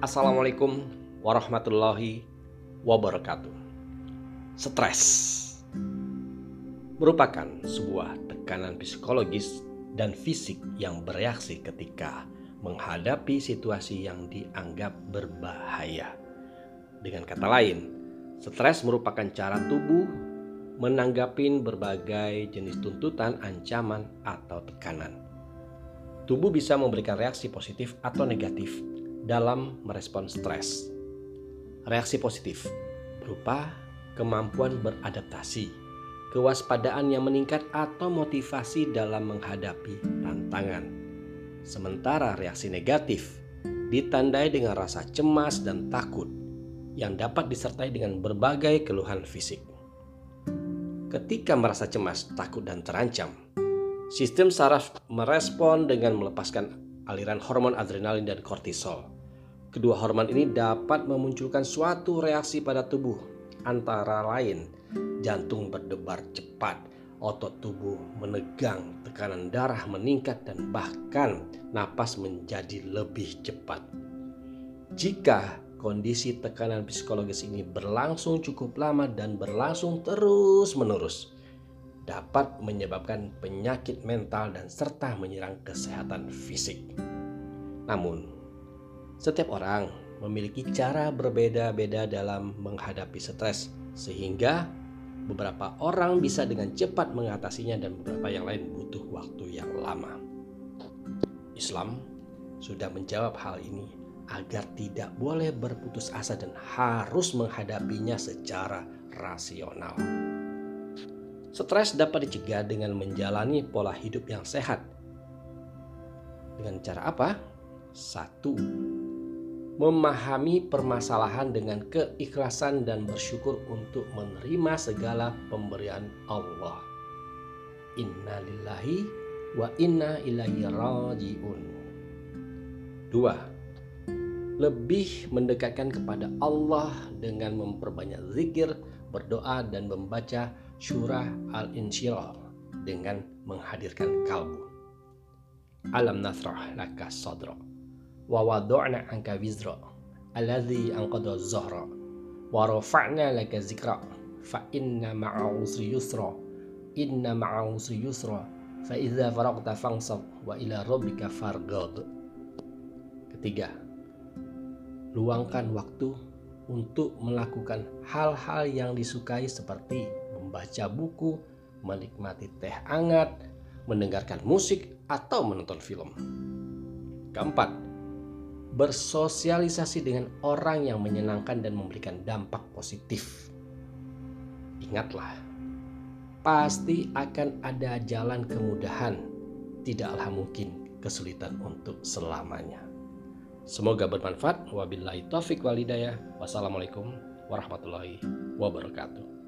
Assalamualaikum warahmatullahi wabarakatuh. Stres merupakan sebuah tekanan psikologis dan fisik yang bereaksi ketika menghadapi situasi yang dianggap berbahaya. Dengan kata lain, stres merupakan cara tubuh menanggapi berbagai jenis tuntutan, ancaman, atau tekanan. Tubuh bisa memberikan reaksi positif atau negatif dalam merespon stres. Reaksi positif berupa kemampuan beradaptasi, kewaspadaan yang meningkat atau motivasi dalam menghadapi tantangan. Sementara reaksi negatif ditandai dengan rasa cemas dan takut yang dapat disertai dengan berbagai keluhan fisik. Ketika merasa cemas, takut, dan terancam, sistem saraf merespon dengan melepaskan aliran hormon adrenalin dan kortisol. Kedua hormon ini dapat memunculkan suatu reaksi pada tubuh, antara lain jantung berdebar cepat, otot tubuh menegang, tekanan darah meningkat, dan bahkan napas menjadi lebih cepat. Jika kondisi tekanan psikologis ini berlangsung cukup lama dan berlangsung terus-menerus, dapat menyebabkan penyakit mental dan serta menyerang kesehatan fisik. Namun, setiap orang memiliki cara berbeda-beda dalam menghadapi stres, sehingga beberapa orang bisa dengan cepat mengatasinya dan beberapa yang lain butuh waktu yang lama. Islam sudah menjawab hal ini agar tidak boleh berputus asa dan harus menghadapinya secara rasional. Stres dapat dicegah dengan menjalani pola hidup yang sehat. Dengan cara apa? Satu, memahami permasalahan dengan keikhlasan dan bersyukur untuk menerima segala pemberian Allah. Inna lillahi wa inna ilaihi rajiun. Dua, lebih mendekatkan kepada Allah dengan memperbanyak zikir, berdoa dan membaca surah Al-Insyirah dengan menghadirkan kalbu. Alam nasrah laka sadra wa anka wizra alladhi anqadha zahra wa laka zikra. Fa inna ma'a usri yusra. Inna ma'a usri yusra. Fa idza faragta fansab. Wa ila rabbika ketiga luangkan waktu untuk melakukan hal-hal yang disukai seperti membaca buku, menikmati teh hangat, mendengarkan musik, atau menonton film. Keempat, bersosialisasi dengan orang yang menyenangkan dan memberikan dampak positif. Ingatlah, pasti akan ada jalan kemudahan, tidaklah mungkin kesulitan untuk selamanya. Semoga bermanfaat. Wabillahi taufik walidayah. Wassalamualaikum warahmatullahi wabarakatuh.